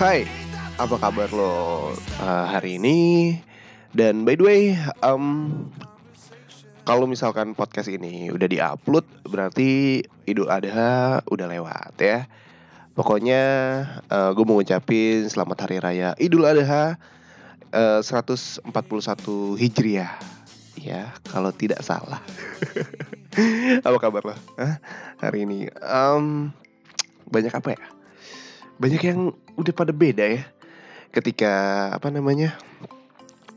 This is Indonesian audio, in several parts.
Hai, apa kabar lo uh, hari ini? Dan by the way, um, kalau misalkan podcast ini udah diupload, berarti Idul Adha udah lewat ya. Pokoknya uh, gue mau ngucapin selamat hari raya Idul Adha uh, 141 Hijriah. Ya, kalau tidak salah. apa kabar lo? Hah? Hari ini um, banyak apa ya? Banyak yang udah pada beda ya. Ketika apa namanya?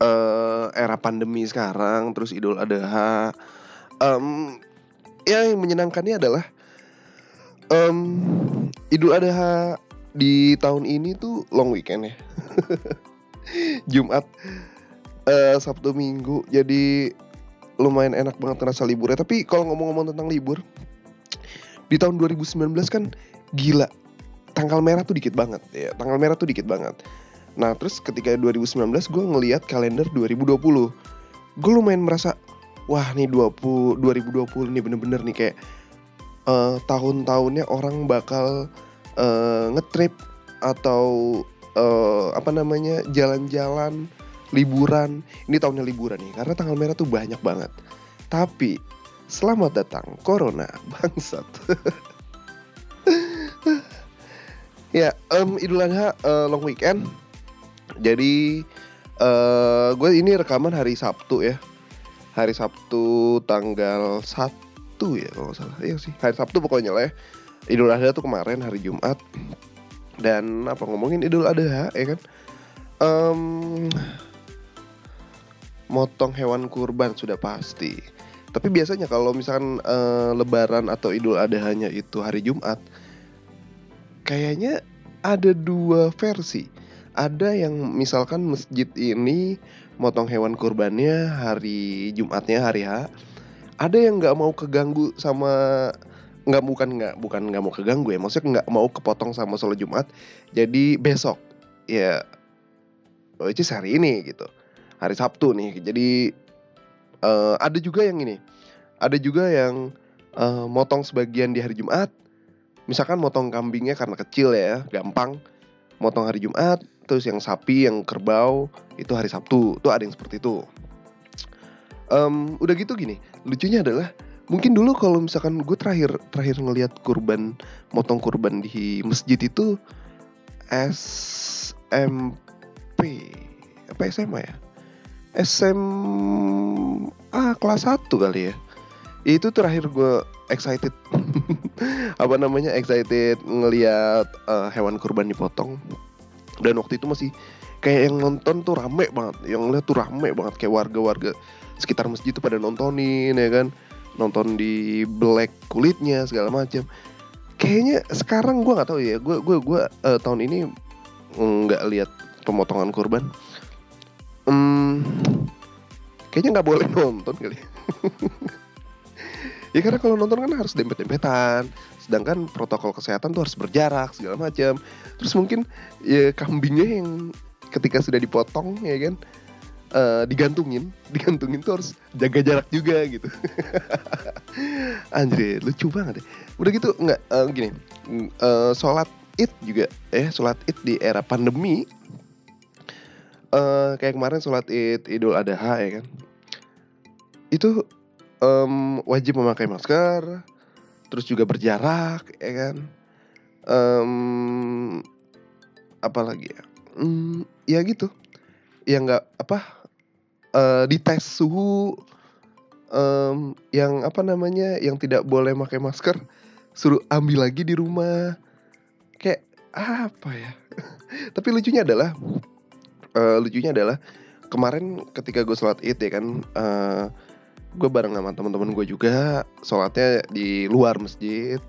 uh, era pandemi sekarang terus Idul Adha um, ya yang menyenangkannya adalah um, Idul Adha di tahun ini tuh long weekend ya Jumat uh, Sabtu Minggu jadi lumayan enak banget terasa liburnya tapi kalau ngomong-ngomong tentang libur di tahun 2019 kan gila tanggal merah tuh dikit banget. Ya tanggal merah tuh dikit banget. Nah terus ketika 2019 gue ngeliat kalender 2020 Gue lumayan merasa Wah nih 20, 2020 nih bener-bener nih kayak uh, Tahun-tahunnya orang bakal uh, ngetrip Atau uh, apa namanya jalan-jalan Liburan. Ini tahunnya liburan nih karena tanggal merah tuh banyak banget. Tapi selamat datang Corona bangsat Ya, um, Idul Adha uh, long weekend jadi uh, gue ini rekaman hari Sabtu ya. Hari Sabtu tanggal 1 ya kalau nggak salah. Iya sih, hari Sabtu pokoknya lah ya. Idul Adha tuh kemarin hari Jumat. Dan apa ngomongin Idul Adha ya kan? Um, motong hewan kurban sudah pasti. Tapi biasanya kalau misalkan uh, Lebaran atau Idul Adhanya itu hari Jumat, kayaknya ada dua versi. Ada yang misalkan masjid ini motong hewan kurbannya hari Jumatnya hari H. Ada yang nggak mau keganggu sama nggak bukan nggak bukan nggak mau keganggu ya. Maksudnya nggak mau kepotong sama sholat Jumat. Jadi besok ya oh, itu hari ini gitu. Hari Sabtu nih. Jadi uh, ada juga yang ini. Ada juga yang uh, motong sebagian di hari Jumat misalkan motong kambingnya karena kecil ya gampang. Motong hari Jumat terus yang sapi yang kerbau itu hari Sabtu. Tuh ada yang seperti itu. Um, udah gitu gini lucunya adalah mungkin dulu kalau misalkan gue terakhir terakhir ngelihat kurban motong kurban di masjid itu SMP apa SMA ya? SMA kelas 1 kali ya. Itu terakhir gue excited apa namanya excited ngelihat uh, hewan kurban dipotong. Dan waktu itu masih kayak yang nonton tuh rame banget. Yang lihat tuh rame banget. Kayak warga-warga sekitar masjid tuh pada nontonin ya kan. Nonton di black kulitnya segala macam kayaknya sekarang gue nggak tahu ya. Gue gue gue uh, tahun ini nggak lihat pemotongan kurban. Hmm, kayaknya nggak boleh nonton kali ya karena kalau nonton kan harus dempet-dempetan. Sedangkan protokol kesehatan tuh harus berjarak segala macam terus mungkin ya kambingnya yang ketika sudah dipotong ya kan uh, digantungin. Digantungin tuh harus jaga jarak juga gitu. Anjir lucu banget deh. Udah gitu nggak uh, gini. Uh, sholat id juga eh sholat id di era pandemi. Uh, kayak kemarin sholat id idul adha ya kan. Itu um, wajib memakai masker terus juga berjarak ya kan? Um, apa lagi ya? Um, ya gitu. Ya nggak apa uh, dites suhu um, yang apa namanya yang tidak boleh pakai masker suruh ambil lagi di rumah. Kayak apa ya? Tapi lucunya adalah uh, lucunya adalah kemarin ketika gue sholat id ya kan uh, gue bareng sama teman-teman gue juga sholatnya di luar masjid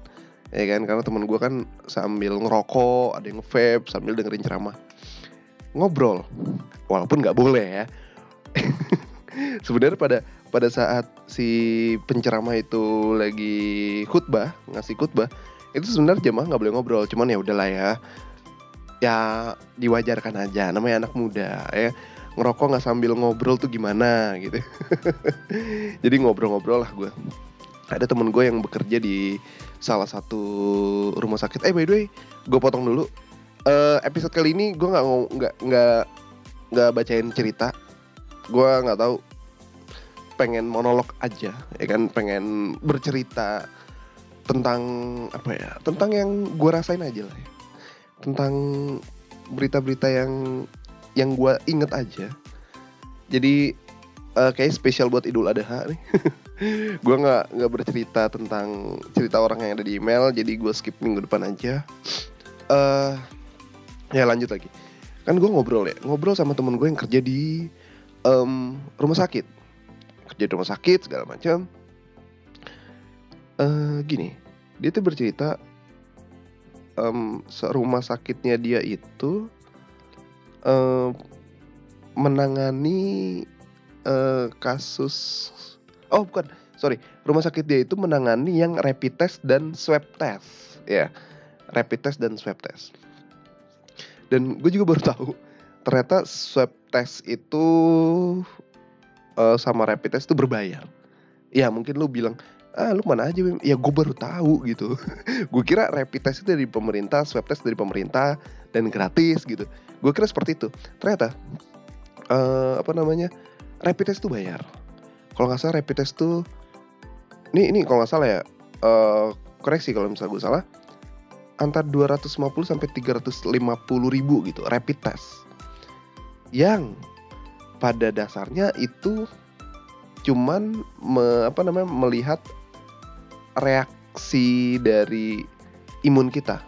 ya kan? Karena teman gue kan sambil ngerokok ada yang vape sambil dengerin ceramah. Ngobrol walaupun nggak boleh ya. Sebenarnya pada pada saat si penceramah itu lagi khutbah ngasih khutbah itu sebenarnya jemaah nggak boleh ngobrol cuman ya udahlah ya. Ya diwajarkan aja namanya anak muda ya ngerokok nggak sambil ngobrol tuh gimana gitu. Jadi ngobrol-ngobrol lah gue ada temen gue yang bekerja di salah satu rumah sakit. Eh by the way gue potong dulu. Uh, episode kali ini gue nggak nggak nggak nggak bacain cerita. Gue nggak tahu. Pengen monolog aja ya kan? Pengen bercerita tentang apa ya tentang yang gue rasain aja lah ya. tentang berita-berita yang yang gue inget aja. Jadi uh, kayak spesial buat Idul Adha nih. Gue nggak nggak bercerita tentang cerita orang yang ada di email jadi gue skip minggu depan aja. Uh, ya lanjut lagi. Kan gue ngobrol ya ngobrol sama temen gue yang kerja di um, rumah sakit. Kerja di rumah sakit segala macam uh, gini dia tuh bercerita um, rumah sakitnya dia itu uh, menangani uh, kasus oh bukan sorry rumah sakit dia itu menangani yang rapid test dan swab test ya rapid test dan swab test. Dan gue juga baru tahu ternyata swab test itu uh, sama rapid test itu berbayar. Ya mungkin lu bilang ah lu mana aja ya gue baru tahu gitu. Gue kira rapid test itu dari pemerintah swab test dari pemerintah dan gratis gitu. Gue kira seperti itu. Ternyata uh, apa namanya rapid test itu bayar. Kalau nggak salah rapid test itu ini ini kalau nggak salah ya uh, koreksi kalau misalnya gue salah antara 250 sampai 350 ribu gitu rapid test. Yang pada dasarnya itu cuman me, apa namanya melihat reaksi dari imun kita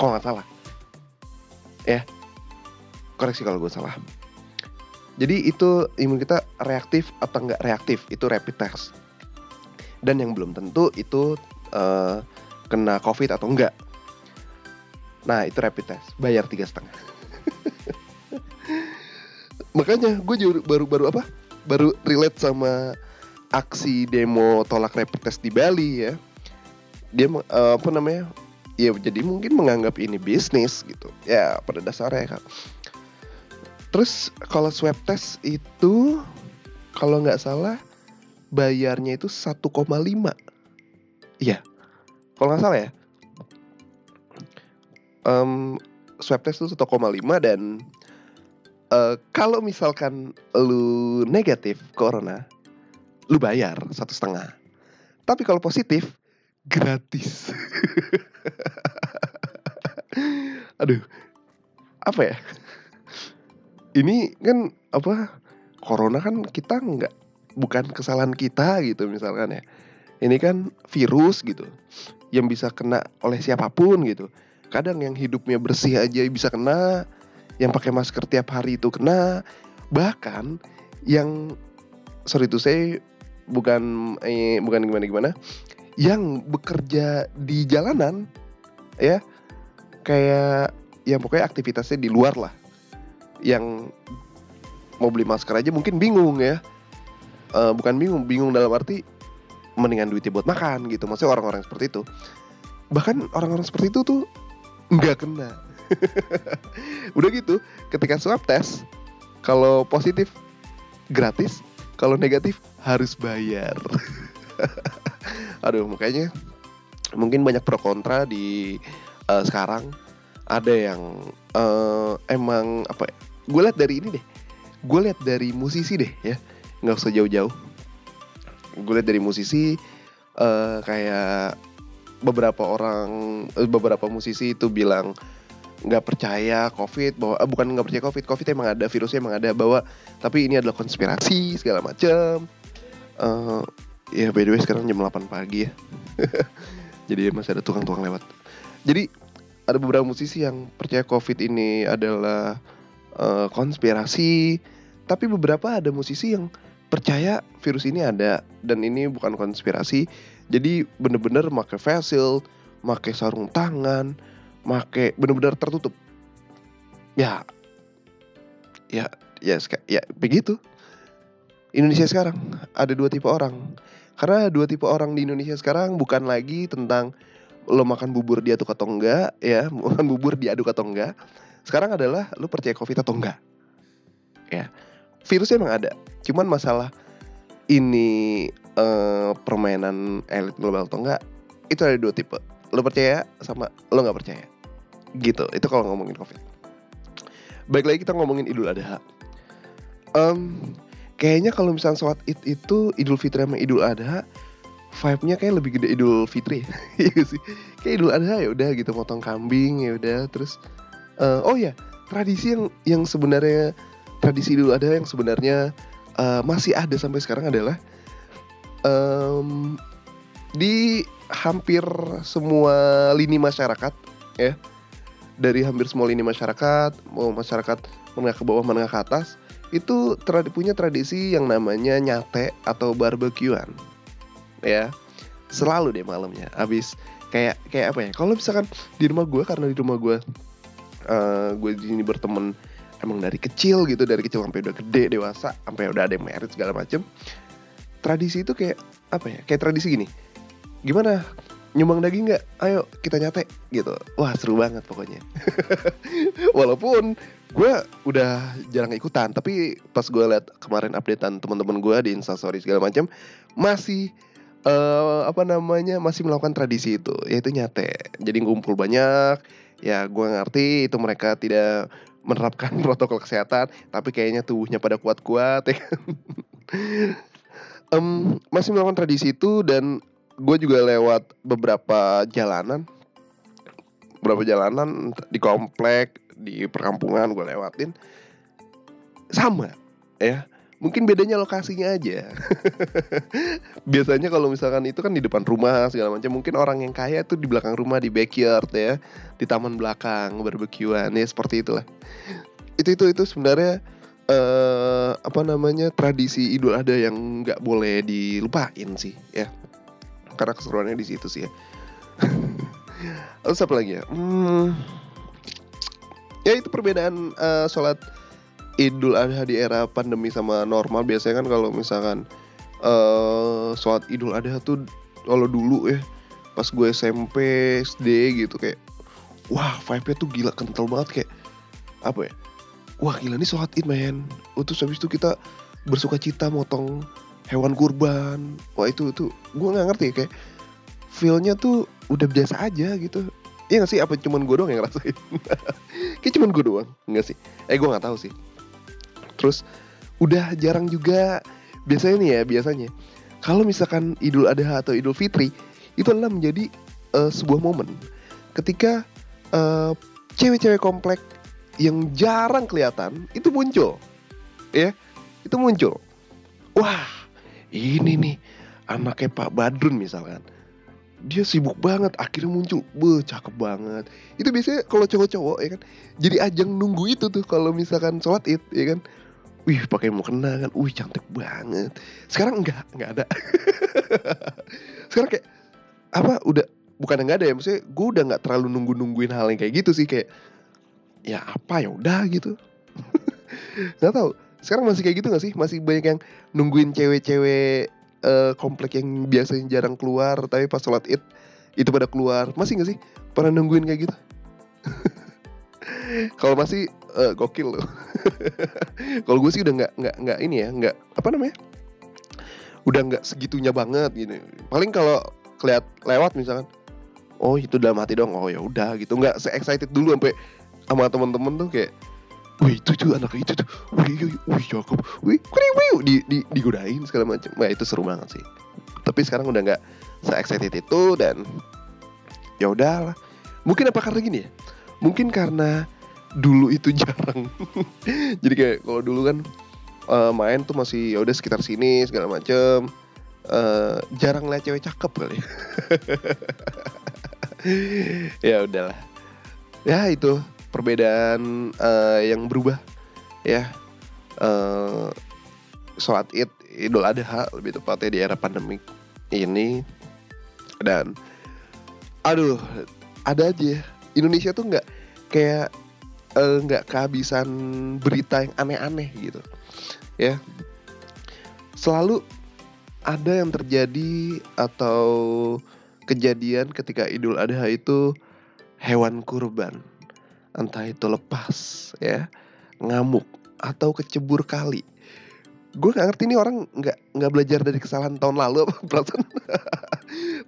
kalau nggak salah. Ya. Koreksi kalau gue salah. Jadi itu imun kita reaktif atau nggak reaktif? Itu rapid test. Dan yang belum tentu itu uh, kena covid atau enggak nah itu rapid test. Bayar tiga setengah. Makanya gue baru baru apa? Baru relate sama aksi demo tolak rapid test di Bali ya. Dia uh, apa namanya ya jadi mungkin menganggap ini bisnis gitu. Ya pada dasarnya kan terus kalau swab test itu kalau nggak salah bayarnya itu 1,5 iya. Kalau nggak salah ya. Um, swab test itu 1,5 dan uh, kalau misalkan lu negatif corona lu bayar satu setengah. Tapi kalau positif gratis. Aduh apa ya? Ini kan apa corona kan kita nggak bukan kesalahan kita gitu misalkan ya. Ini kan virus gitu yang bisa kena oleh siapa pun gitu. Kadang yang hidupnya bersih aja bisa kena, yang pakai masker tiap hari itu kena, bahkan yang sorry itu saya bukan eh, bukan gimana gimana, yang bekerja di jalanan ya kayak yang pokoknya aktivitasnya di luar lah, yang mau beli masker aja mungkin bingung ya, uh, bukan bingung, bingung dalam arti mendingan duitnya buat makan gitu. Maksudnya orang-orang seperti itu. Bahkan orang-orang seperti itu tuh nggak kena. Udah gitu ketika swab test kalau positif gratis kalau negatif harus bayar aduh makanya mungkin banyak pro kontra di uh, sekarang. Ada yang uh, emang apa ya gue lihat dari ini deh. Gue lihat dari musisi deh ya nggak usah jauh-jauh. Gue lihat dari musisi uh, kayak beberapa orang beberapa musisi itu bilang nggak percaya covid bahwa bukan nggak percaya covid covid emang ada virusnya emang ada bahwa tapi ini adalah konspirasi segala macam uh, ya by the way sekarang jam 8 pagi ya jadi masih ada tukang-tukang lewat jadi ada beberapa musisi yang percaya covid ini adalah uh, konspirasi tapi beberapa ada musisi yang percaya virus ini ada dan ini bukan konspirasi. Jadi bener-bener make shield, make sarung tangan, make bener-bener tertutup. Ya, ya, ya, ya begitu. Indonesia sekarang ada dua tipe orang. Karena dua tipe orang di Indonesia sekarang bukan lagi tentang lo makan bubur diaduk atau enggak, ya, makan bubur diaduk atau enggak. Sekarang adalah lo percaya covid atau enggak. Ya virusnya emang ada. Cuman masalah ini uh, permainan elit global atau enggak itu ada dua tipe. Lo percaya sama lo nggak percaya. Gitu itu kalau ngomongin covid. Baik lagi kita ngomongin idul adha. Um, kayaknya kalau misalnya sholat id itu idul fitri sama idul adha vibe-nya kayak lebih gede idul fitri. Iya sih? Kayak idul adha ya udah gitu potong kambing ya udah terus uh, oh ya tradisi yang yang sebenarnya tradisi idul adha yang sebenarnya uh, masih ada sampai sekarang adalah um, di hampir semua lini masyarakat ya. Dari hampir semua lini masyarakat mau masyarakat menengah ke bawah menengah ke atas itu tra punya tradisi yang namanya nyate atau barbekyuan. Ya selalu deh malamnya. Abis kayak kayak apa ya? Kalau misalkan di rumah gue karena di rumah gue uh, gue di sini berteman emang dari kecil gitu dari kecil sampai udah gede dewasa sampai udah ada yang merit segala macem. Tradisi itu kayak apa ya? Kayak tradisi gini. Gimana? Nyumbang daging nggak? Ayo kita nyate gitu. Wah seru banget pokoknya. Walaupun gue udah jarang ikutan tapi pas gue liat kemarin updatean teman-teman gue di instastory segala macam masih uh, apa namanya masih melakukan tradisi itu yaitu nyate. Jadi ngumpul banyak ya gue ngerti itu mereka tidak menerapkan protokol kesehatan tapi kayaknya tubuhnya pada kuat-kuat ya um, masih melakukan tradisi itu dan gue juga lewat beberapa jalanan beberapa jalanan di komplek di perkampungan gue lewatin sama ya. Mungkin bedanya lokasinya aja. Biasanya kalau misalkan itu kan di depan rumah segala macam mungkin orang yang kaya tuh di belakang rumah di backyard ya. Di taman belakang barbekyuan ya seperti itulah. Itu itu itu sebenarnya uh, apa namanya tradisi idul adha yang nggak boleh dilupain sih ya. Karena keseruannya di situ sih ya. Terus apa lagi ya? Hmm, ya itu perbedaan uh, sholat Idul Adha di era pandemi sama normal. Biasanya kan kalau misalkan uh, sholat Idul Adha tuh kalau dulu ya pas gue SMP SD gitu kayak wah vibe-nya tuh gila kental banget kayak apa ya wah gila nih sholat id men. Terus habis itu kita bersuka cita motong hewan kurban. Wah itu itu gue nggak ngerti kayak feelnya tuh udah biasa aja gitu Iya gak sih? Apa cuman gue doang yang ngerasain? Kayak cuman gue doang. Enggak sih? Eh gue nggak tahu sih. Terus udah jarang juga. Biasanya nih ya biasanya. Kalau misalkan Idul Adha atau Idul Fitri itu adalah menjadi uh, sebuah momen. Ketika uh, cewek-cewek komplek yang jarang kelihatan itu muncul. Ya itu muncul. Wah ini nih anaknya Pak Badrun misalkan dia sibuk banget akhirnya muncul be cakep banget. Itu biasanya kalau cowok-cowok ya kan jadi ajang nunggu itu tuh kalau misalkan sholat id ya kan. Wih pakai mau kena kan wih cantik banget. Sekarang enggak enggak ada. Sekarang kayak apa udah bukan enggak ada ya maksudnya gue udah nggak terlalu nunggu nungguin hal yang kayak gitu sih kayak ya apa ya udah gitu. Nggak tahu sekarang masih kayak gitu gak sih? Masih banyak yang nungguin cewek-cewek uh, komplek yang biasanya jarang keluar tapi pas sholat id itu pada keluar. Masih gak sih? Pernah nungguin kayak gitu? Kalau masih uh, gokil loh. Kalau gue sih udah nggak nggak nggak ini ya nggak apa namanya? Udah nggak segitunya banget gitu. Paling kalau keliat lewat misalkan, oh itu dalam hati dong. Oh ya udah gitu. Nggak se excited dulu sampai sama temen-temen tuh kayak wih itu tuh anak itu tuh. Wih wih wih cakep wih wih wih di, di digodain segala macam wah itu seru banget sih. Tapi sekarang udah nggak se excited itu dan ya udahlah. Mungkin apa karena gini ya? Mungkin karena dulu itu jarang. Jadi kayak kalau dulu kan uh, main tuh masih ya udah sekitar sini segala macem. Uh, jarang lihat cewek cakep kali ya udahlah. Ya itu perbedaan uh, yang berubah ya. Uh, sholat id idul adha lebih tepatnya di era pandemik ini. Dan aduh ada aja Indonesia tuh nggak kayak eh, nggak uh, kehabisan berita yang aneh-aneh gitu ya. Selalu ada yang terjadi atau kejadian ketika Idul Adha itu hewan kurban entah itu lepas ya ngamuk atau kecebur kali. Gue nggak ngerti ini orang nggak nggak belajar dari kesalahan tahun lalu apa perasaan?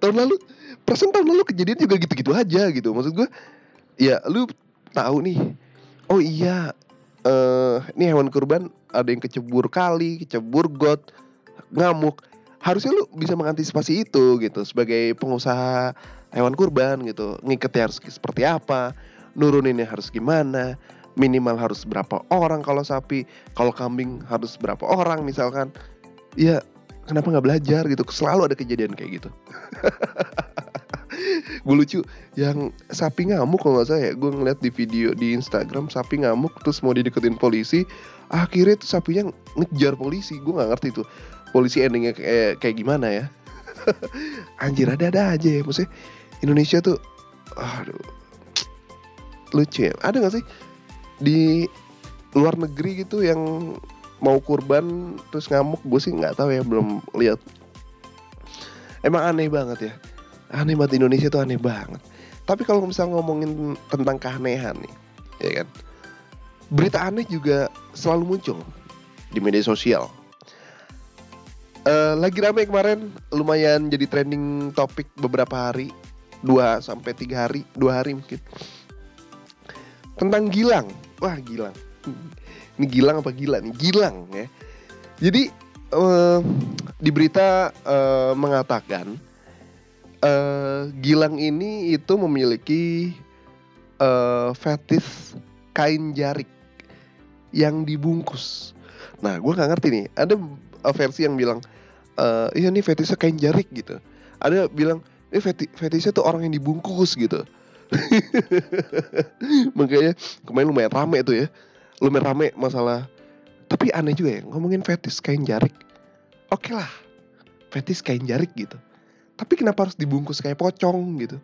Tahun lalu perasaan tahun lalu kejadian juga gitu-gitu aja gitu. Maksud gue ya lu tahu nih. Oh iya eh ini hewan kurban ada yang kecebur kali kecebur got ngamuk. Harusnya lu bisa mengantisipasi itu gitu sebagai pengusaha hewan kurban gitu. Ngiketnya harus seperti apa nuruninnya harus gimana minimal harus berapa orang kalau sapi kalau kambing harus berapa orang misalkan. Ya kenapa nggak belajar gitu? Selalu ada kejadian kayak gitu. Gue lucu yang sapi ngamuk kalau nggak salah ya gue ngeliat di video di Instagram sapi ngamuk terus mau dideketin polisi akhirnya tuh sapinya ngejar polisi gue nggak ngerti tuh polisi endingnya kayak kayak gimana ya. Anjir ada ada aja ya maksudnya Indonesia tuh aduh lucu ya. Ada gak sih? Di luar negeri gitu yang mau kurban terus ngamuk gue sih nggak tahu ya belum lihat. Emang aneh banget ya. Aneh banget Indonesia tuh aneh banget. Tapi kalau misalnya ngomongin tentang keanehan nih ya kan? Berita aneh juga selalu muncul di media sosial. Uh, lagi rame kemarin lumayan jadi trending topik beberapa hari. Dua sampai tiga hari dua hari mungkin tentang Gilang. Wah, Gilang. Ini Gilang apa gila nih? Gilang ya. Jadi uh, di berita uh, mengatakan uh, Gilang ini itu memiliki uh, fetis kain jarik yang dibungkus. Nah, gue nggak ngerti nih. Ada versi yang bilang, uh, iya nih fetisnya kain jarik gitu. Ada bilang, eh fetisnya tuh orang yang dibungkus gitu. Makanya kemarin lumayan rame tuh ya. Lumayan rame masalah. Tapi aneh juga ya ngomongin fetis kain jarik. Oke okay lah. Fetis kain jarik gitu. Tapi kenapa harus dibungkus kayak pocong gitu?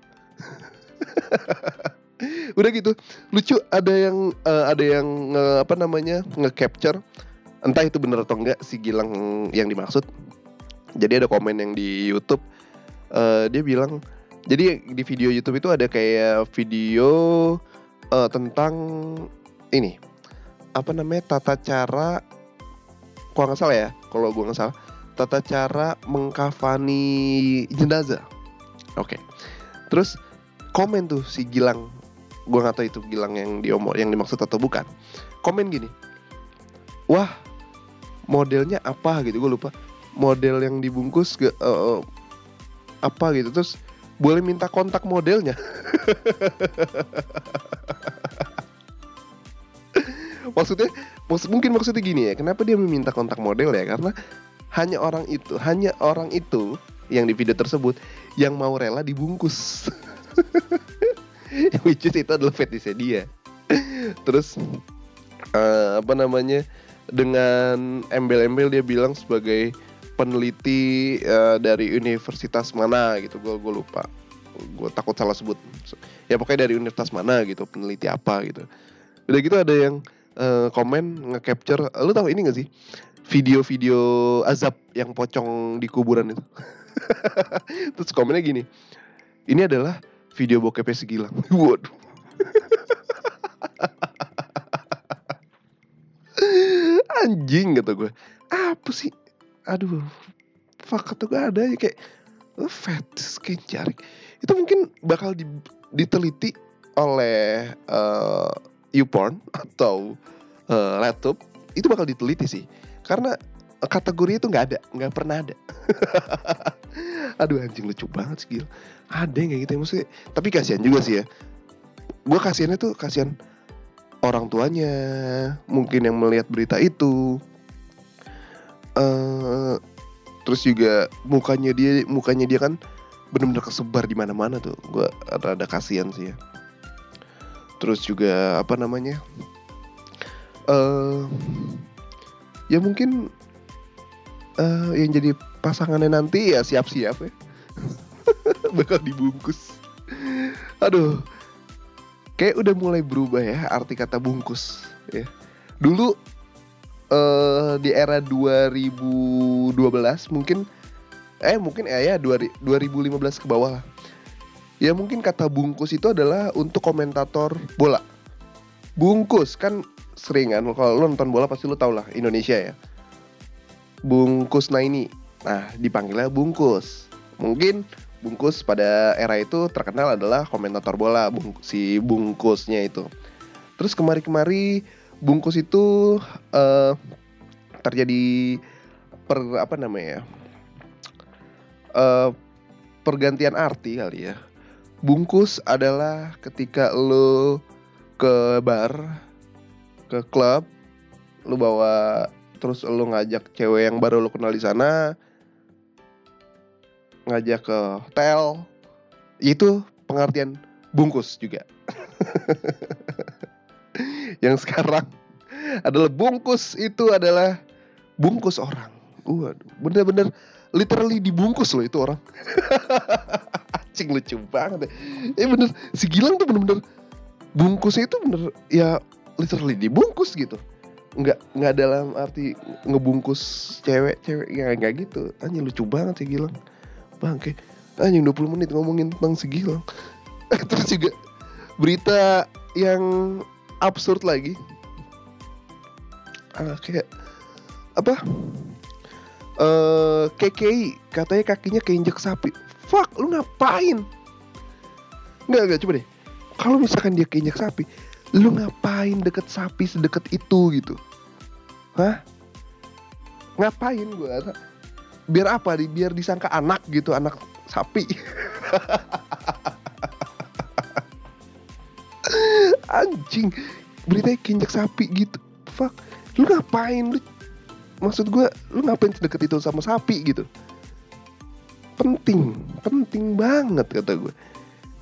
Udah gitu. Lucu ada yang uh, ada yang uh, apa namanya? nge-capture entah itu bener atau enggak si Gilang yang dimaksud. Jadi ada komen yang di YouTube uh, dia bilang jadi di video YouTube itu ada kayak video uh, tentang ini. Apa namanya? Tata cara kalau nggak salah ya kalau gue nggak salah tata cara mengkafani jenazah. Oke. Okay. terus komen tuh si Gilang. Gue nggak tahu itu Gilang yang diomor yang dimaksud atau bukan. Komen gini. Wah modelnya apa? Gitu gue lupa. Model yang dibungkus ke uh, apa? Gitu. Terus boleh minta kontak modelnya. maksudnya, maksud, mungkin maksudnya gini ya, kenapa dia meminta kontak model ya? Karena hanya orang itu, hanya orang itu yang di video tersebut yang mau rela dibungkus. Which is itu adalah fetishnya dia. Terus uh, apa namanya? Dengan embel-embel dia bilang sebagai peneliti uh, dari universitas mana gitu. Gue gue lupa. Gue takut salah sebut. Ya pokoknya dari universitas mana gitu peneliti apa gitu. Udah gitu ada yang uh, komen nge-capture. Lu tahu ini gak sih? Video-video azab yang pocong di kuburan itu. Terus komennya gini. Ini adalah video bokepnya segilang waduh. Anjing kata gue apa sih aduh fuck tuh gak ada ya kayak fat skin jarik. Itu mungkin bakal di, diteliti oleh uh, YouPorn atau uh, laptop itu bakal diteliti sih. Karena kategori itu nggak ada nggak pernah ada. Aduh anjing lucu banget sih ada yang kayak gitu ya maksudnya. Tapi kasihan juga sih ya. Gue kasihannya tuh kasihan orang tuanya mungkin yang melihat berita itu uh, terus juga mukanya dia mukanya dia kan benar-benar kesebar di mana-mana tuh. Gue ada ada kasihan sih ya. Terus juga apa namanya uh, ya mungkin uh, yang jadi pasangannya nanti ya siap-siap ya. Bakal dibungkus. Aduh kayak udah mulai berubah ya arti kata bungkus ya. Dulu uh, di era 2012 mungkin eh mungkin eh ya 2015 ke bawah lah. Ya mungkin kata bungkus itu adalah untuk komentator bola. Bungkus kan sering kan kalau lo nonton bola pasti lo tau lah Indonesia ya. Bungkus nah ini. Nah, dipanggilnya bungkus. Mungkin Bungkus pada era itu terkenal adalah komentator bola bung, si Bungkusnya itu. Terus kemari-kemari Bungkus itu uh, terjadi per apa namanya ya? Uh, pergantian arti kali ya. Bungkus adalah ketika lo ke bar, ke klub, lo bawa terus lo ngajak cewek yang baru lo kenal di sana, ngajak ke hotel itu pengertian bungkus juga yang sekarang adalah bungkus itu adalah bungkus orang. Waduh bener-bener literally dibungkus loh itu orang. Cing lucu banget ya. Bener si Gilang tuh bener-bener bungkusnya itu bener ya literally dibungkus gitu. Nggak nggak dalam arti ngebungkus cewek cewek ya nggak gitu. Hanya lucu banget sih Gilang. Bangke. Anjing 20 menit ngomongin tentang segilang terus juga berita yang absurd lagi. Ah, kayak apa? Uh, eh, KKI katanya kakinya keinjek sapi. Fuck lu ngapain? Nggak nggak coba deh. Kalau misalkan dia keinjek sapi lu ngapain deket sapi sedekat itu gitu? Hah? Ngapain gue biar apa? Biar disangka anak gitu anak sapi anjing berita kinjak sapi gitu. Fuck lu ngapain? Lu maksud gue lu ngapain sedekat itu sama sapi gitu? Penting penting banget kata gue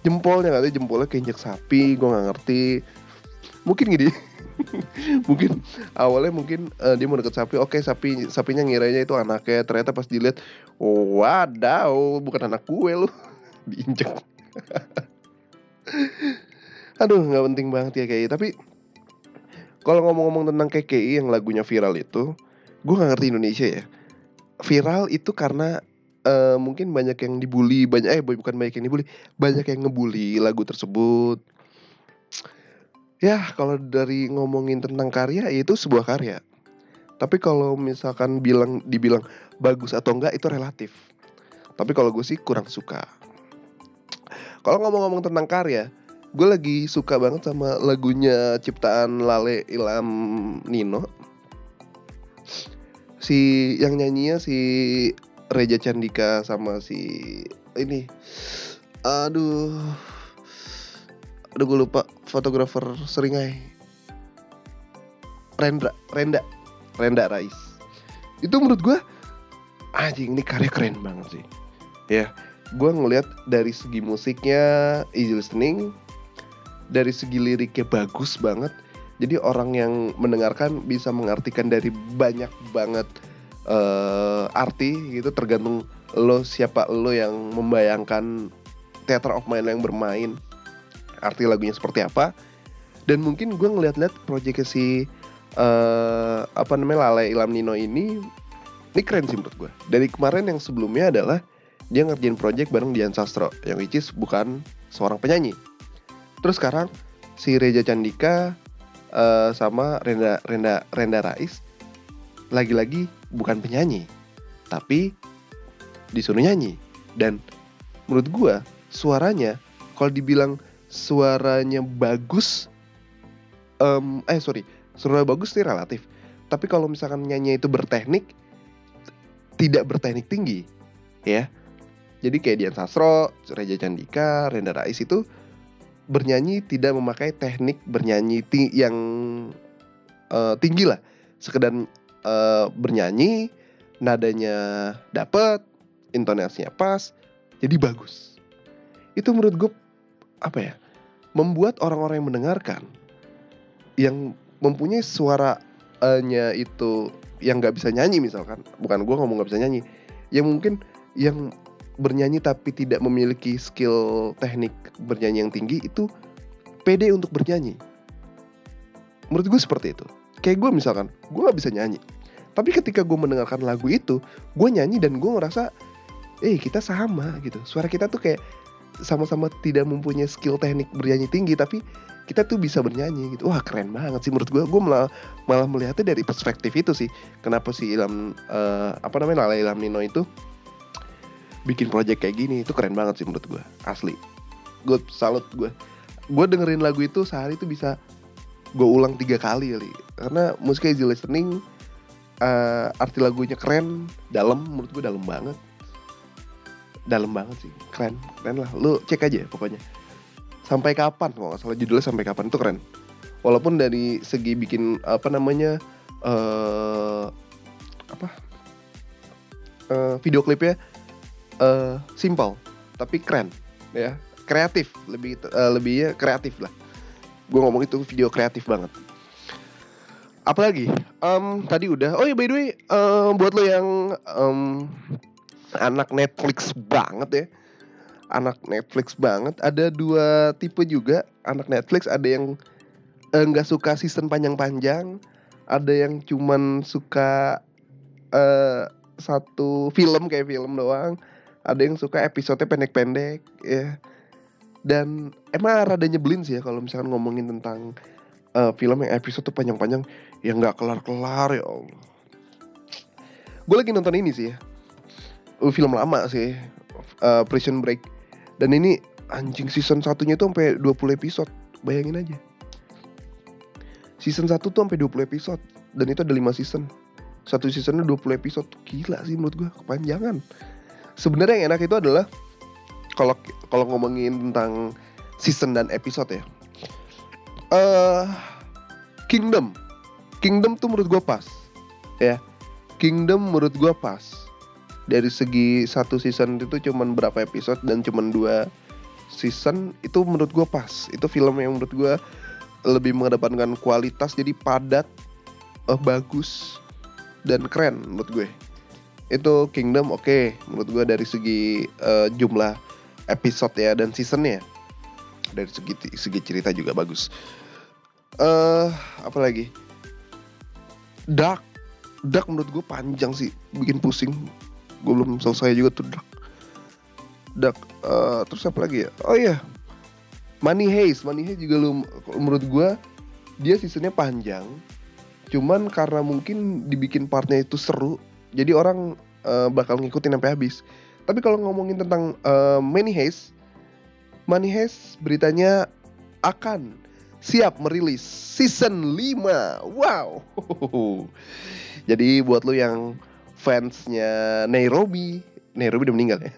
jempolnya katanya jempolnya keinjak sapi gue nggak ngerti. Mungkin gini mungkin awalnya mungkin uh, dia mau deket sapi oke sapi sapinya ngiranya itu anaknya. Ternyata pas dilihat wadaw bukan anak gue lu. Diinjek aduh nggak penting banget ya kayak tapi kalau ngomong-ngomong tentang KKI yang lagunya viral itu gue nggak ngerti Indonesia ya. Viral itu karena uh, mungkin banyak yang dibully banyak eh bukan banyak yang dibully banyak yang ngebully lagu tersebut. Ya kalau dari ngomongin tentang karya ya itu sebuah karya. Tapi kalau misalkan bilang dibilang bagus atau enggak itu relatif. Tapi kalau gue sih kurang suka. Kalau ngomong-ngomong tentang karya gue lagi suka banget sama lagunya ciptaan Lale Ilham Nino. Si yang nyanyinya si Reja Candika sama si ini. Aduh. Aduh gue lupa. Fotografer seringai. Rendra Renda. Renda Rais. Itu menurut gue anjing ini karya keren banget sih. Ya gue ngeliat dari segi musiknya easy listening dari segi liriknya bagus banget. Jadi orang yang mendengarkan bisa mengartikan dari banyak banget uh, arti gitu. Tergantung lo siapa lo yang membayangkan theater of mind yang bermain arti lagunya seperti apa. Dan mungkin gue ngeliat-liat proyek si uh, apa namanya Lale Ilham Nino ini ini keren sih menurut gue dari kemarin yang sebelumnya adalah dia ngerjain project bareng Dian Sastro yang which is bukan seorang penyanyi terus sekarang si Reja Candika uh, sama Renda Renda Renda Rais lagi-lagi bukan penyanyi tapi disuruh nyanyi. Dan menurut gue suaranya kalau dibilang suaranya bagus um, eh sorry suara bagus sih relatif. Tapi kalau misalkan nyanyi itu berteknik tidak berteknik tinggi ya. Jadi kayak Dian Sastro, Reja Candika, Renda Rais itu bernyanyi tidak memakai teknik bernyanyi yang uh, tinggi lah. Sekedar uh, bernyanyi nadanya dapet intonasinya pas jadi bagus. Itu menurut gue apa ya membuat orang-orang yang mendengarkan yang mempunyai suaranya itu yang nggak bisa nyanyi misalkan bukan gue ngomong nggak bisa nyanyi yang mungkin yang bernyanyi tapi tidak memiliki skill teknik bernyanyi yang tinggi itu pede untuk bernyanyi. Menurut gue seperti itu. Kayak gue misalkan gue nggak bisa nyanyi. Tapi ketika gue mendengarkan lagu itu gue nyanyi dan gue ngerasa eh kita sama gitu. Suara kita tuh kayak sama-sama tidak mempunyai skill teknik bernyanyi tinggi tapi kita tuh bisa bernyanyi gitu. Wah keren banget sih menurut gue. Gue malah malah melihatnya dari perspektif itu sih. Kenapa si Ilham uh, apa namanya Lala Ilham Nino itu bikin project kayak gini itu keren banget sih menurut gue asli. Gue salut gue gue dengerin lagu itu sehari itu bisa gue ulang tiga kali kali. Karena musiknya easy listening uh, arti lagunya keren dalam menurut gue dalam banget. Dalam banget sih keren keren lah. Lu cek aja pokoknya. Sampai kapan kalau nggak salah judulnya sampai kapan itu keren. Walaupun dari segi bikin apa namanya uh, apa uh, video klipnya uh, simple tapi keren ya. Kreatif lebih uh, lebihnya kreatif lah. Gue ngomong itu video kreatif banget. Apalagi um, tadi udah oh ya by the way uh, buat lo yang um, anak Netflix banget ya. Anak Netflix banget ada dua tipe juga. Anak Netflix ada yang eh, nggak uh, suka season panjang-panjang ada yang cuman suka uh, satu film kayak film doang ada yang suka episode pendek-pendek ya. Dan emang rada nyebelin sih ya kalau misalkan ngomongin tentang uh, film yang episode tuh panjang-panjang yang nggak kelar-kelar ya Allah. Gue lagi nonton ini sih ya. Uh, film lama sih uh, Prison Break. Dan ini anjing season satunya tuh sampai 20 episode. Bayangin aja. Season 1 tuh sampai 20 episode dan itu ada 5 season. Satu seasonnya 20 episode. Gila sih menurut gue kepanjangan sebenarnya yang enak itu adalah kalau kalau ngomongin tentang season dan episode ya. Uh, Kingdom. Kingdom tuh menurut gue pas ya. Kingdom menurut gue pas. Dari segi satu season itu cuman berapa episode dan cuman dua season itu menurut gue pas. Itu film yang menurut gue lebih mengedepankan kualitas jadi padat uh, bagus dan keren menurut gue itu Kingdom oke. Okay, menurut gue dari segi uh, jumlah episode ya dan seasonnya dari segi segi cerita juga bagus. Eh uh, apa lagi? Dark. Dark menurut gue panjang sih. Bikin pusing. Gue belum selesai juga tuh Dark. Dark uh, terus apa lagi ya? Oh iya. Money Heist. Money Heist juga lu menurut gue dia seasonnya panjang. Cuman karena mungkin dibikin partnya itu seru jadi orang uh, bakal ngikutin sampai habis. Tapi kalau ngomongin tentang uh, Money Heist Money Heist beritanya akan siap merilis season 5 wow. Jadi buat lu yang fansnya Nairobi Nairobi udah meninggal ya.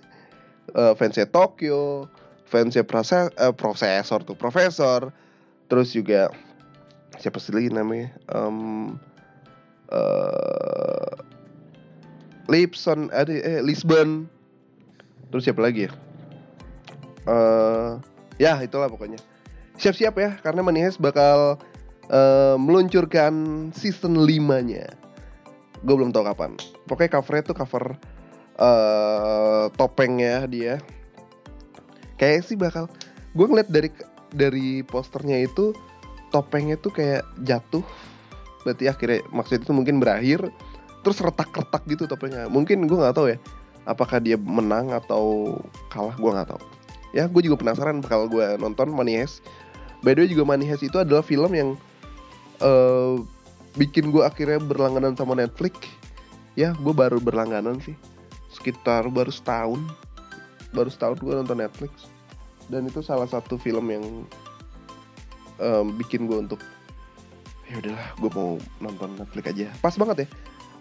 Uh, fansnya Tokyo fansnya proses uh, prosesor tuh profesor. Terus juga siapa sih lagi namanya? Um, Lipson ada eh, Lisbon. Terus siapa lagi ya? Uh, ya itulah pokoknya. Siap-siap ya karena Manihes bakal uh, meluncurkan season 5 nya gue belum tahu kapan. Pokoknya covernya tuh cover uh, topengnya dia. Kayak sih bakal gue ngeliat dari dari posternya itu topengnya tuh kayak jatuh. Berarti akhirnya maksud itu mungkin berakhir terus retak-retak gitu topengnya mungkin gue nggak tahu ya apakah dia menang atau kalah gue nggak tahu. Ya gue juga penasaran bakal gue nonton Money Heist. By the way juga Money itu adalah film yang uh, bikin gue akhirnya berlangganan sama Netflix. Ya gue baru berlangganan sih. Sekitar baru setahun. Baru setahun gue nonton Netflix. Dan itu salah satu film yang um, bikin gue untuk ya udahlah gue mau nonton Netflix aja. Pas banget ya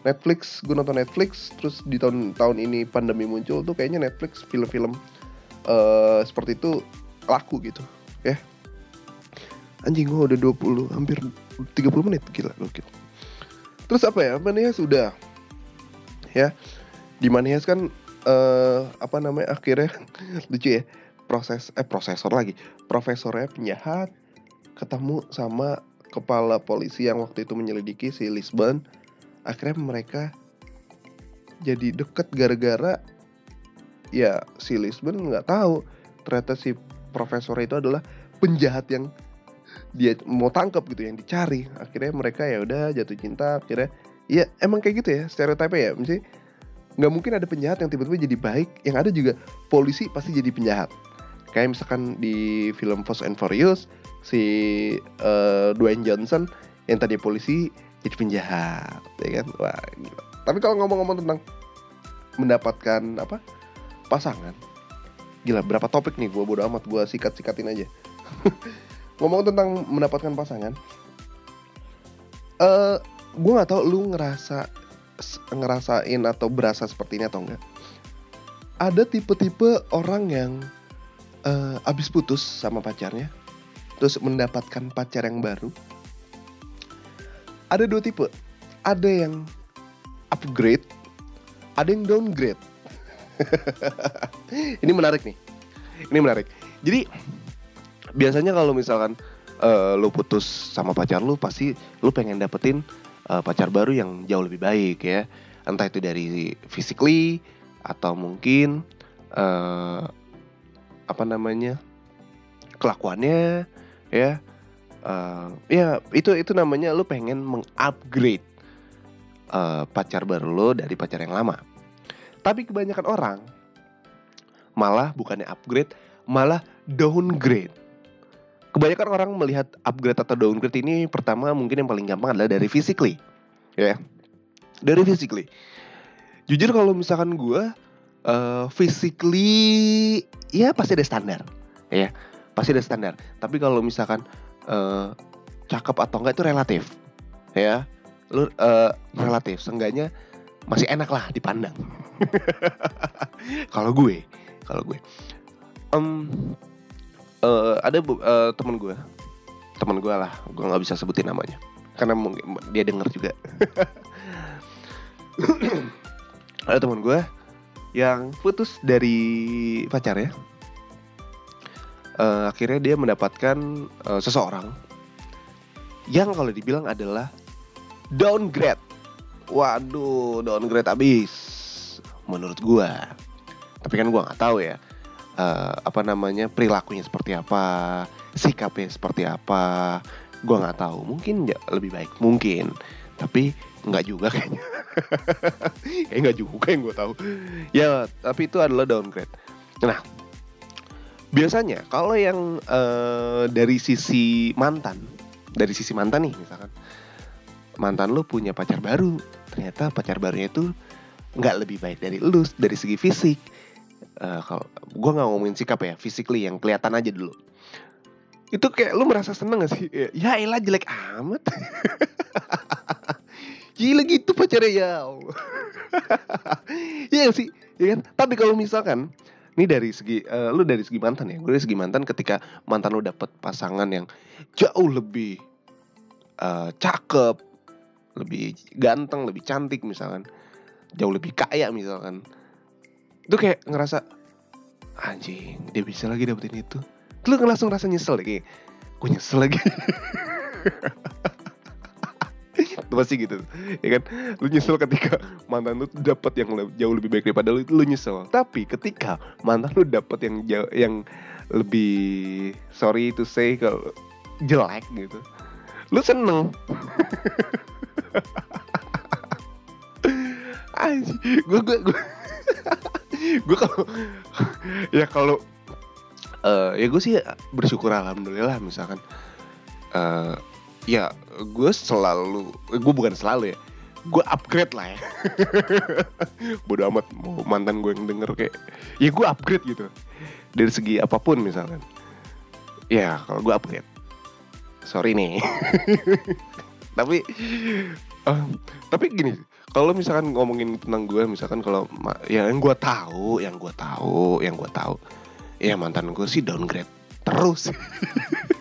Netflix gue nonton Netflix terus di tahun tahun ini pandemi muncul tuh kayaknya Netflix film-film uh, seperti itu laku gitu ya. Anjing gue udah 20 hampir 30 menit gila gokil. Terus apa ya Manias sudah ya. Di Manias kan uh, apa namanya akhirnya lucu ya proses eh prosesor lagi. Profesornya penjahat ketemu sama kepala polisi yang waktu itu menyelidiki si Lisbon akhirnya mereka jadi deket gara-gara ya si Lisbon nggak tahu. Ternyata si profesor itu adalah penjahat yang dia mau tangkap gitu yang dicari. Akhirnya mereka ya udah jatuh cinta akhirnya ya emang kayak gitu ya stereotipe ya. Mesti nggak mungkin ada penjahat yang tiba-tiba jadi baik. Yang ada juga polisi pasti jadi penjahat. Kayak misalkan di film Fast and Furious si uh, Dwayne Johnson yang tadi polisi jadi penjahat ya kan? Wah gila. tapi kalau ngomong-ngomong tentang mendapatkan apa pasangan gila berapa topik nih gue bodo amat gue sikat sikatin aja. Ngomong tentang mendapatkan pasangan eh uh, gue nggak tahu lu ngerasa ngerasain atau berasa seperti ini atau enggak ada tipe-tipe orang yang uh, abis putus sama pacarnya terus mendapatkan pacar yang baru ada dua tipe ada yang upgrade ada yang downgrade ini menarik nih. Ini menarik. Jadi biasanya kalau misalkan uh, lu putus sama pacar lu pasti lu pengen dapetin uh, pacar baru yang jauh lebih baik ya. Entah itu dari physically atau mungkin uh, apa namanya? kelakuannya ya. Uh, ya itu itu namanya lu pengen mengupgrade uh, pacar baru lo dari pacar yang lama. Tapi kebanyakan orang malah bukannya upgrade, malah downgrade. Kebanyakan orang melihat upgrade atau downgrade ini pertama mungkin yang paling gampang adalah dari physically. Ya. Dari physically. Jujur kalau misalkan gue uh, physically ya pasti ada standar. Ya. Pasti ada standar. Tapi kalau misalkan uh, cakep atau enggak itu relatif. Ya. Lu uh, relatif. Seenggaknya masih enak lah dipandang. kalau gue, kalau gue, um, uh, ada uh, teman gue, teman gue lah, gue nggak bisa sebutin namanya, karena dia denger juga. ada teman gue yang putus dari pacar ya. Uh, akhirnya dia mendapatkan uh, seseorang yang kalau dibilang adalah downgrade. Waduh downgrade abis menurut gua. Tapi kan gua nggak tahu ya uh, apa namanya perilakunya seperti apa sikapnya seperti apa. Gua nggak tahu mungkin ya lebih baik mungkin. Tapi nggak juga kayaknya. Kayak nggak juga yang gue tahu. Ya tapi itu adalah downgrade. Nah biasanya kalau yang uh, dari sisi mantan dari sisi mantan nih misalkan mantan lu punya pacar baru ternyata pacar barunya itu nggak lebih baik dari lu dari segi fisik. Uh, kalau gue nggak ngomongin sikap ya physically yang kelihatan aja dulu. Itu kayak lu merasa seneng gak sih? Ya elah jelek amat. Gila gitu pacarnya ya Iya sih? Ya kan? Tapi kalau misalkan ini dari segi uh, lu dari segi mantan ya? Gue dari segi mantan ketika mantan lu dapet pasangan yang jauh lebih uh, cakep lebih ganteng lebih cantik misalkan jauh lebih kaya misalkan itu kayak ngerasa anjing dia bisa lagi dapetin itu. Lu langsung rasa nyesel deh kayak gue nyesel lagi pasti gitu? Ya kan? Lu nyesel ketika mantan lu dapet yang jauh lebih baik daripada lu itu lu nyesel. Tapi ketika mantan lu dapet yang jauh yang lebih sorry to say kalau jelek gitu lu seneng. Gue gue gue gue kalau ya kalau uh, ya gue sih bersyukur alhamdulillah misalkan uh, ya gue selalu gue bukan selalu ya gue upgrade lah ya. Bodo amat mau mantan gue yang denger kayak ya gue upgrade gitu. Dari segi apa pun misalkan. Ya kalau gue upgrade. Sorry nih. Tapi uh, tapi gini kalau misalkan ngomongin tentang gue misalkan kalau ya yang gue tahu yang gue tahu yang gue tahu ya mantan gue sih downgrade terus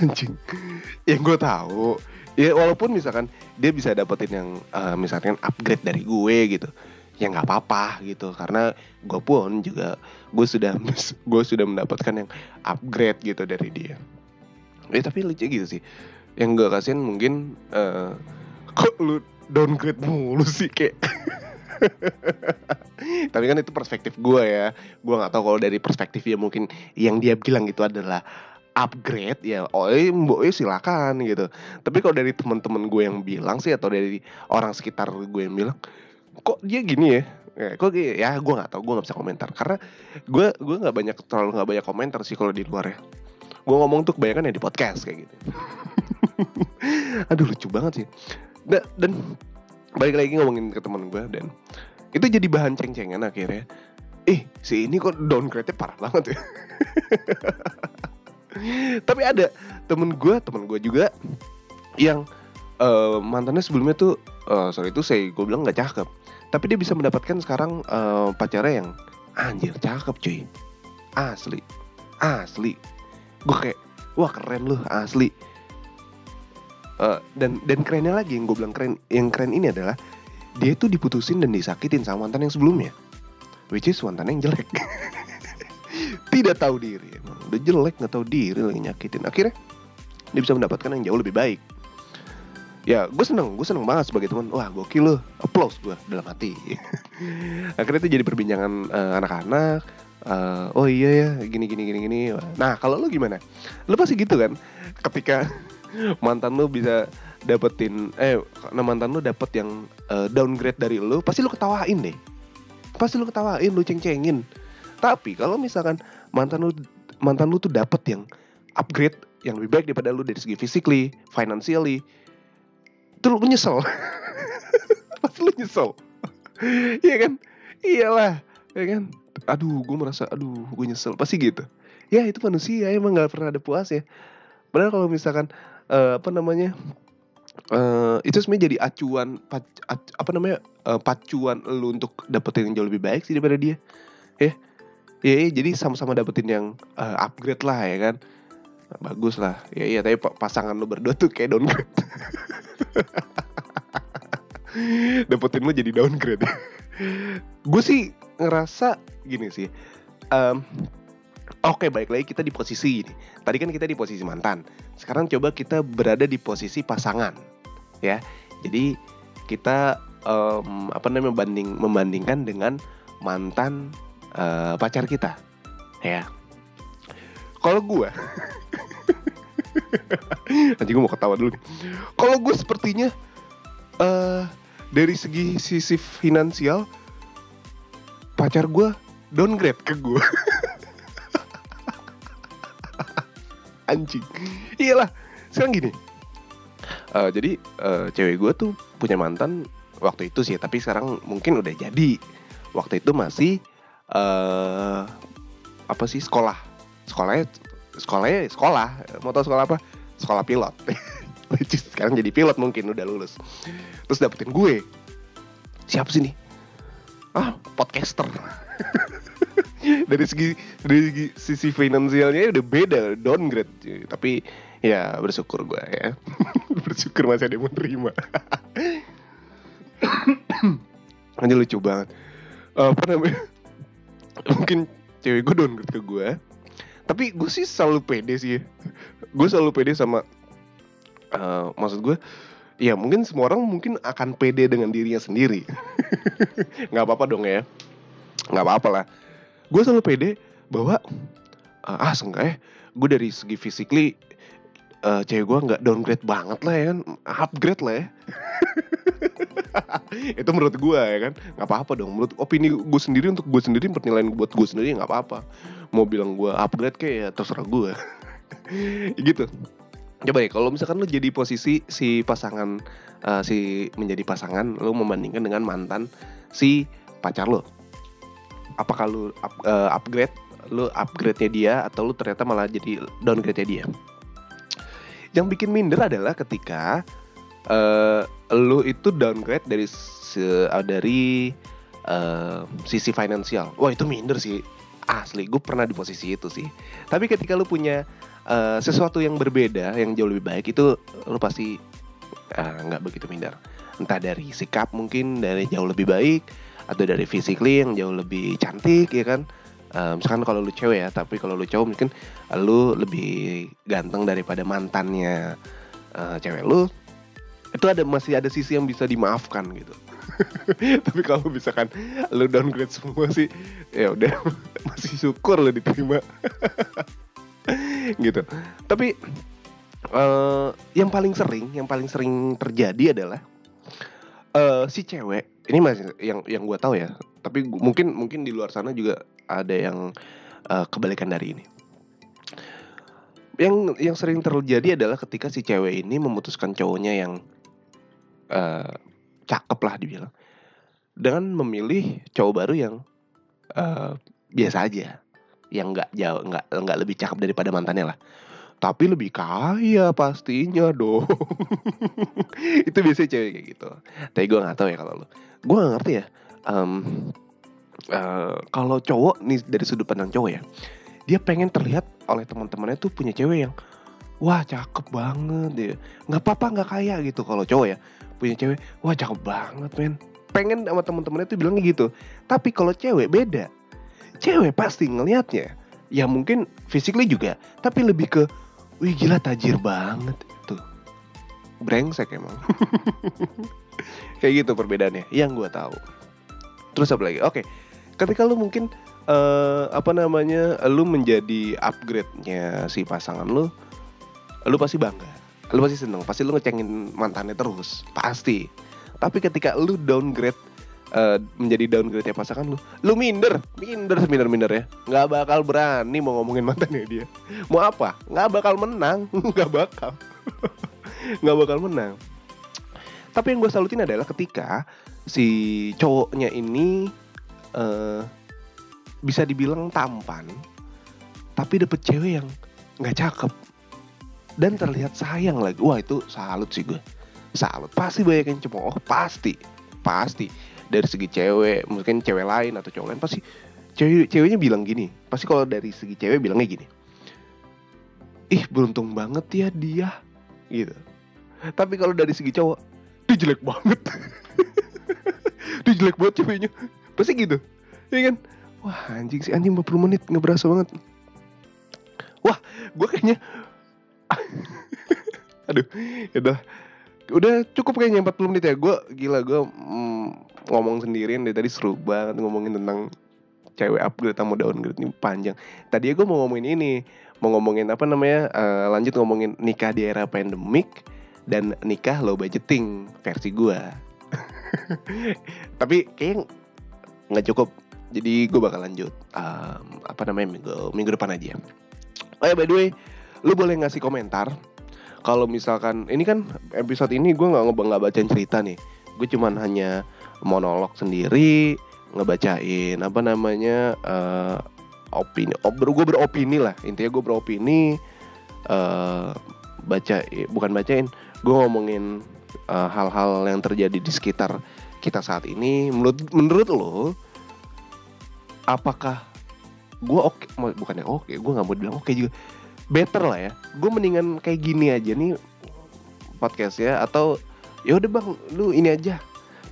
anjing. Yang gue tahu ya walaupun misalkan dia bisa dapetin yang uh, misalkan upgrade dari gue gitu ya nggak apa-apa gitu. Karena gue pun juga gue sudah gue sudah mendapatkan yang upgrade gitu dari dia. Ya tapi lucu gitu sih. Yang gue kasihin mungkin uh, kok lu downgrade mulu sih kayak? Tapi kan itu perspektif gue ya. Gue nggak tahu kalau dari perspektif ya mungkin yang dia bilang itu adalah upgrade ya oh mbok silakan gitu. Tapi kalau dari teman-teman gue yang bilang sih atau dari orang sekitar gue yang bilang kok dia gini ya? Ya kok ya gue nggak tahu gue nggak bisa komentar. Karena gue gue nggak banyak terlalu nggak banyak komentar sih kalau di luar ya. Gue ngomong tuh kebanyakan ya di podcast kayak gitu. Aduh lucu banget sih. Dan, dan balik lagi ngomongin ke teman gue dan itu jadi bahan ceng-cengan akhirnya. Eh si ini kok downgrade-nya parah banget ya tapi ada temen gue temen gue juga yang uh, mantannya sebelumnya tuh uh, sorry itu saya gue bilang nggak cakep. Tapi dia bisa mendapatkan sekarang uh, pacarnya yang anjir cakep cuy. Asli. Asli. Gue kayak wah keren loh asli. Uh, dan dan kerennya lagi yang gue bilang keren yang keren ini adalah dia tuh diputusin dan disakitin sama mantan yang sebelumnya. Which is mantan yang jelek tidak tahu diri. Emang udah jelek nggak tahu diri lagi nyakitin. Akhirnya dia bisa mendapatkan yang jauh lebih baik. Ya gue seneng gue seneng banget sebagai teman. Wah gokil lo applause gue dalam hati. Akhirnya itu jadi perbincangan uh, anak-anak uh, oh iya ya gini gini gini gini. Nah kalau lo gimana? Lo pasti gitu kan? Ketika mantan lo bisa dapetin eh karena mantan lu dapet yang uh, downgrade dari lu pasti lu ketawain deh. Pasti lu ketawain lu ceng-cengin tapi kalau misalkan mantan lu mantan lu tuh dapet yang upgrade yang lebih baik daripada lu dari segi physically financially itu lu nyesel. Pasti lu nyesel. Iya kan? Iyalah ya kan? Aduh gue merasa aduh gue nyesel. Pasti gitu. Ya itu manusia emang nggak pernah ada puas ya. Padahal kalau misalkan uh, apa namanya uh, itu sebenarnya jadi acuan pac, ac, apa namanya uh, pacuan lu untuk dapetin yang jauh lebih baik sih daripada dia. Ya ya, ya jadi sama-sama dapetin yang uh, upgrade lah ya kan bagus lah ya iya tapi pasangan lu berdua tuh kayak downgrade dapetin lu jadi downgrade gue sih ngerasa gini sih um, Oke, baik lagi kita di posisi ini. Tadi kan kita di posisi mantan. Sekarang coba kita berada di posisi pasangan, ya. Jadi kita um, apa namanya membanding membandingkan dengan mantan uh, pacar kita, ya. Kalau gue, nanti gue mau ketawa dulu. Kalau gue sepertinya uh, dari segi sisi finansial, pacar gue downgrade ke gue. anjing iyalah sekarang gini uh, jadi uh, cewek gue tuh punya mantan waktu itu sih tapi sekarang mungkin udah jadi waktu itu masih uh, apa sih sekolah. Sekolahnya sekolahnya sekolah. Mau tau sekolah apa? Sekolah pilot. Sekarang jadi pilot mungkin udah lulus. Terus dapetin gue. Siapa sih nih? Ah podcaster. Dari segi dari segi sisi finansialnya udah beda downgrade. Tapi ya bersyukur gue ya. Bersyukur masih ada yang menerima. Aja lucu banget. Uh, apa namanya mungkin cewek gue downgrade ke gue tapi gue sih selalu pede sih. Gue selalu pede sama uh, maksud gue ya mungkin semua orang mungkin akan pede dengan dirinya sendiri. Nggak apa-apa dong ya. Nggak apa-apa lah. Gue selalu pede bahwa uh, ah seenggaknya gue dari segi physically uh, cewek gue nggak downgrade banget lah ya kan. Upgrade lah ya itu menurut gue ya kan? Nggak apa-apa dong. Menurut opini gue sendiri untuk gue sendiri penilaian buat gue sendiri nggak apa-apa. Mau bilang gue upgrade kayak ya terserah gue gitu. Coba ya kalau misalkan lo jadi posisi si pasangan uh, si menjadi pasangan lo membandingkan dengan mantan si pacar lo apakah lu up, uh, upgrade lu upgrade-nya dia atau lu ternyata malah jadi downgrade-nya dia? Yang bikin minder adalah ketika uh, lu itu downgrade dari se, uh, dari uh, sisi finansial. Wah itu minder sih. Asli gue pernah di posisi itu sih. Tapi ketika lu punya uh, sesuatu yang berbeda yang jauh lebih baik itu lu pasti nggak uh, begitu minder. Entah dari sikap mungkin dari jauh lebih baik atau dari physically yang jauh lebih cantik ya kan? Uh, misalkan kalau lu cewek ya tapi kalau lu cowok mungkin lu lebih ganteng daripada mantannya uh, cewek lu itu ada masih ada sisi yang bisa dimaafkan gitu. Tapi kalau misalkan lu downgrade semua sih ya udah masih syukur lu diterima. Gitu. Tapi uh, yang paling sering yang paling sering terjadi adalah uh, si cewek ini masih yang yang gue tahu ya tapi gua, mungkin mungkin di luar sana juga ada yang uh, kebalikan dari ini. Yang yang sering terjadi adalah ketika si cewek ini memutuskan cowoknya yang uh, cakep lah dibilang. Dengan memilih cowok baru yang uh, biasa aja. Yang nggak jauh nggak nggak lebih cakep daripada mantannya lah. Tapi lebih kaya pastinya dong. Itu biasanya cewek kayak gitu. Tapi gue nggak tahu ya kalau lo gue nggak ngerti ya um, uh, kalau cowok nih dari sudut pandang cowok ya dia pengen terlihat oleh teman-temannya tuh punya cewek yang wah cakep banget dia nggak apa-apa nggak kaya gitu. Kalau cowok ya punya cewek wah cakep banget men. Pengen sama teman-temannya tuh bilangnya gitu. Tapi kalau cewek beda. Cewek pasti ngelihatnya. Ya mungkin physically juga. Tapi lebih ke wih gila tajir banget tuh brengsek emang. Kayak gitu perbedaannya. Yang gue tahu. Terus apa lagi? Oke. Ketika lu mungkin uh, apa namanya lu menjadi upgrade-nya si pasangan lu lu pasti bangga. Lu pasti seneng pasti lu ngecengin mantannya terus pasti. Tapi ketika lu downgrade uh, menjadi downgrade ya pasangan lu lu minder minder minder minder ya. Nggak bakal berani mau ngomongin mantannya dia. Mau apa? Nggak bakal menang nggak bakal. Nggak bakal menang. Tapi yang gue salutin adalah ketika si cowoknya ini uh, bisa dibilang tampan tapi dapet cewek yang nggak cakep dan terlihat sayang lagi. Wah itu salut sih gue salut. Pasti banyak yang cemooh. Pasti. Pasti. Dari segi cewek mungkin cewek lain atau cowok lain pasti cewek ceweknya bilang gini. Pasti kalau dari segi cewek bilangnya gini. Ih beruntung banget ya dia. Gitu. Tapi kalau dari segi cowok dia jelek banget. Dia jelek banget ceweknya. Pasti gitu. Ya kan? Wah anjing sih. Anjing 40 menit. Nggak berasa banget. Wah gue kayaknya aduh udah udah cukup kayaknya 40 menit ya. Gue gila gue mm, ngomong sendirian dari tadi seru banget ngomongin tentang cewek upgrade sama downgrade ini panjang. Tadi gue mau ngomongin ini. Mau ngomongin apa namanya? Uh, lanjut ngomongin nikah di era pandemik dan nikah low budgeting versi gue tapi kayaknya nggak cukup. Jadi gue bakal lanjut um, apa namanya minggu minggu depan aja. Oh ya by the way lu boleh ngasih komentar. Kalau misalkan ini kan episode ini gue nggak nggak bacain cerita nih. Gue cuman hanya monolog sendiri ngebacain apa namanya uh, opini oh, gue beropini lah. Intinya gue beropini uh, baca bukan bacain gue ngomongin eh, hal-hal uh, yang terjadi di sekitar kita saat ini. Menurut menurut lo apakah gue oke okay, bukannya oke okay, gue nggak mau bilang oke okay juga better lah ya. Gue mendingan kayak gini aja nih podcast ya atau ya udah bang lu ini aja.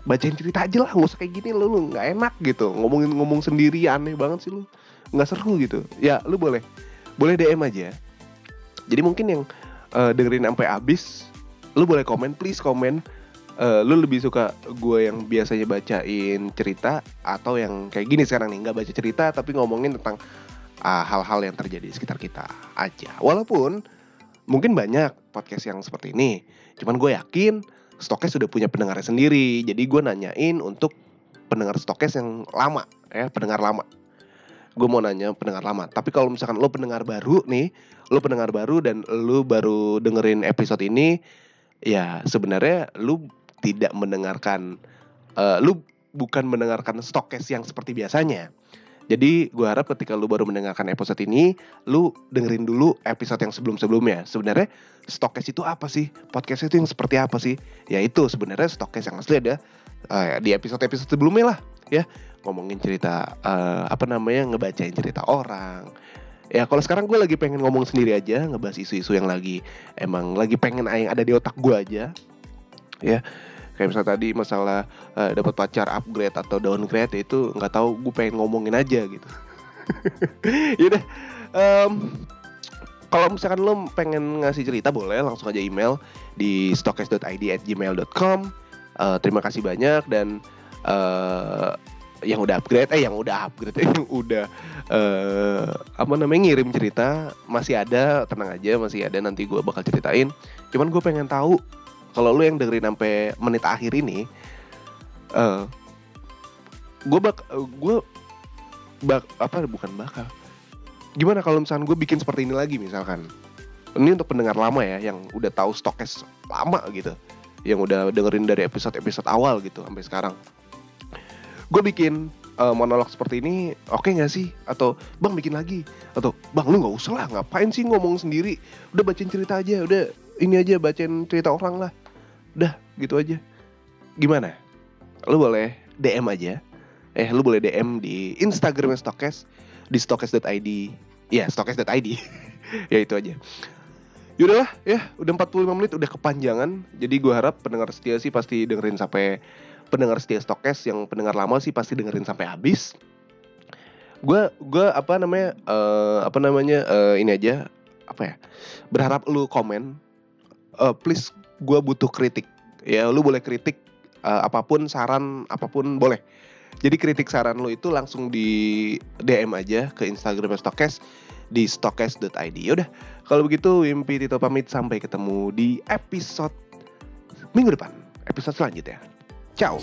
Bacain cerita aja lah nggak usah kayak gini lu lu nggak enak gitu. Ngomongin ngomong sendiri aneh banget sih lu. Nggak seru gitu. Ya lu boleh boleh dm aja. Jadi mungkin yang uh, dengerin sampai habis lu boleh komen please komen uh, lu lebih suka gue yang biasanya bacain cerita atau yang kayak gini sekarang nih. Nggak baca cerita tapi ngomongin tentang ah, hal-hal yang terjadi di sekitar kita aja. Walaupun mungkin banyak podcast yang seperti ini, cuman gue yakin Stokes sudah punya pendengarnya sendiri. Jadi gue nanyain untuk pendengar Stokes yang lama, ya pendengar lama. Gue mau nanya pendengar lama. Tapi kalau misalkan lo pendengar baru nih, lo pendengar baru dan lo baru dengerin episode ini, ya sebenarnya lo tidak mendengarkan, uh, lo bukan mendengarkan Stokes yang seperti biasanya jadi gue harap ketika lu baru mendengarkan episode ini, lu dengerin dulu episode yang sebelum-sebelumnya. Sebenarnya Stokes itu apa sih? Podcast itu yang seperti apa sih? Ya itu sebenarnya Stokes yang asli ada uh, di episode-episode sebelumnya lah, ya ngomongin cerita uh, apa namanya ngebacain cerita orang. Ya kalau sekarang gue lagi pengen ngomong sendiri aja, ngebahas isu-isu yang lagi emang lagi pengen yang ada di otak gue aja, ya kayak misalnya tadi masalah uh, dapat pacar upgrade atau downgrade itu nggak tahu gue pengen ngomongin aja gitu. Yaudah um, kalau misalkan lo pengen ngasih cerita boleh langsung aja email di stokes.id@gmail.com uh, terima kasih banyak dan uh, yang udah upgrade eh yang udah upgrade yang udah uh, apa namanya ngirim cerita masih ada tenang aja masih ada nanti gue bakal ceritain. Cuman gue pengen tahu kalau lu yang dengerin sampai menit akhir ini uh, eh, gue bak gue bak apa bukan bakal. Gimana kalau misalkan gue bikin seperti ini lagi misalkan? Ini untuk pendengar lama ya yang udah tahu stokes lama gitu. Yang udah dengerin dari episode episode awal gitu sampai sekarang. Gue bikin uh, monolog seperti ini oke okay nggak sih? Atau bang bikin lagi. Atau bang lu nggak usah lah ngapain sih ngomong sendiri? Udah bacain cerita aja udah ini aja bacain cerita orang lah. Udah gitu aja. Gimana? Lu boleh DM aja. Eh lu boleh DM di Instagram Stokes di stokes.id ya stokes.id ya itu aja. Yaudahlah ya udah 45 menit udah kepanjangan. Jadi gue harap pendengar setia sih pasti dengerin sampai pendengar setia Stokes yang pendengar lama sih pasti dengerin sampai habis. Gue gue apa namanya uh, apa namanya uh, ini aja. Apa ya? Berharap lu komen uh, please gue butuh kritik ya lu boleh kritik uh, apa pun saran apa pun boleh jadi kritik saran lu itu langsung di DM aja ke Instagram Stokes di stokes.id. Yaudah, kalau begitu Wimpi Tito pamit sampai ketemu di episode minggu depan. Episode selanjutnya. Ciao.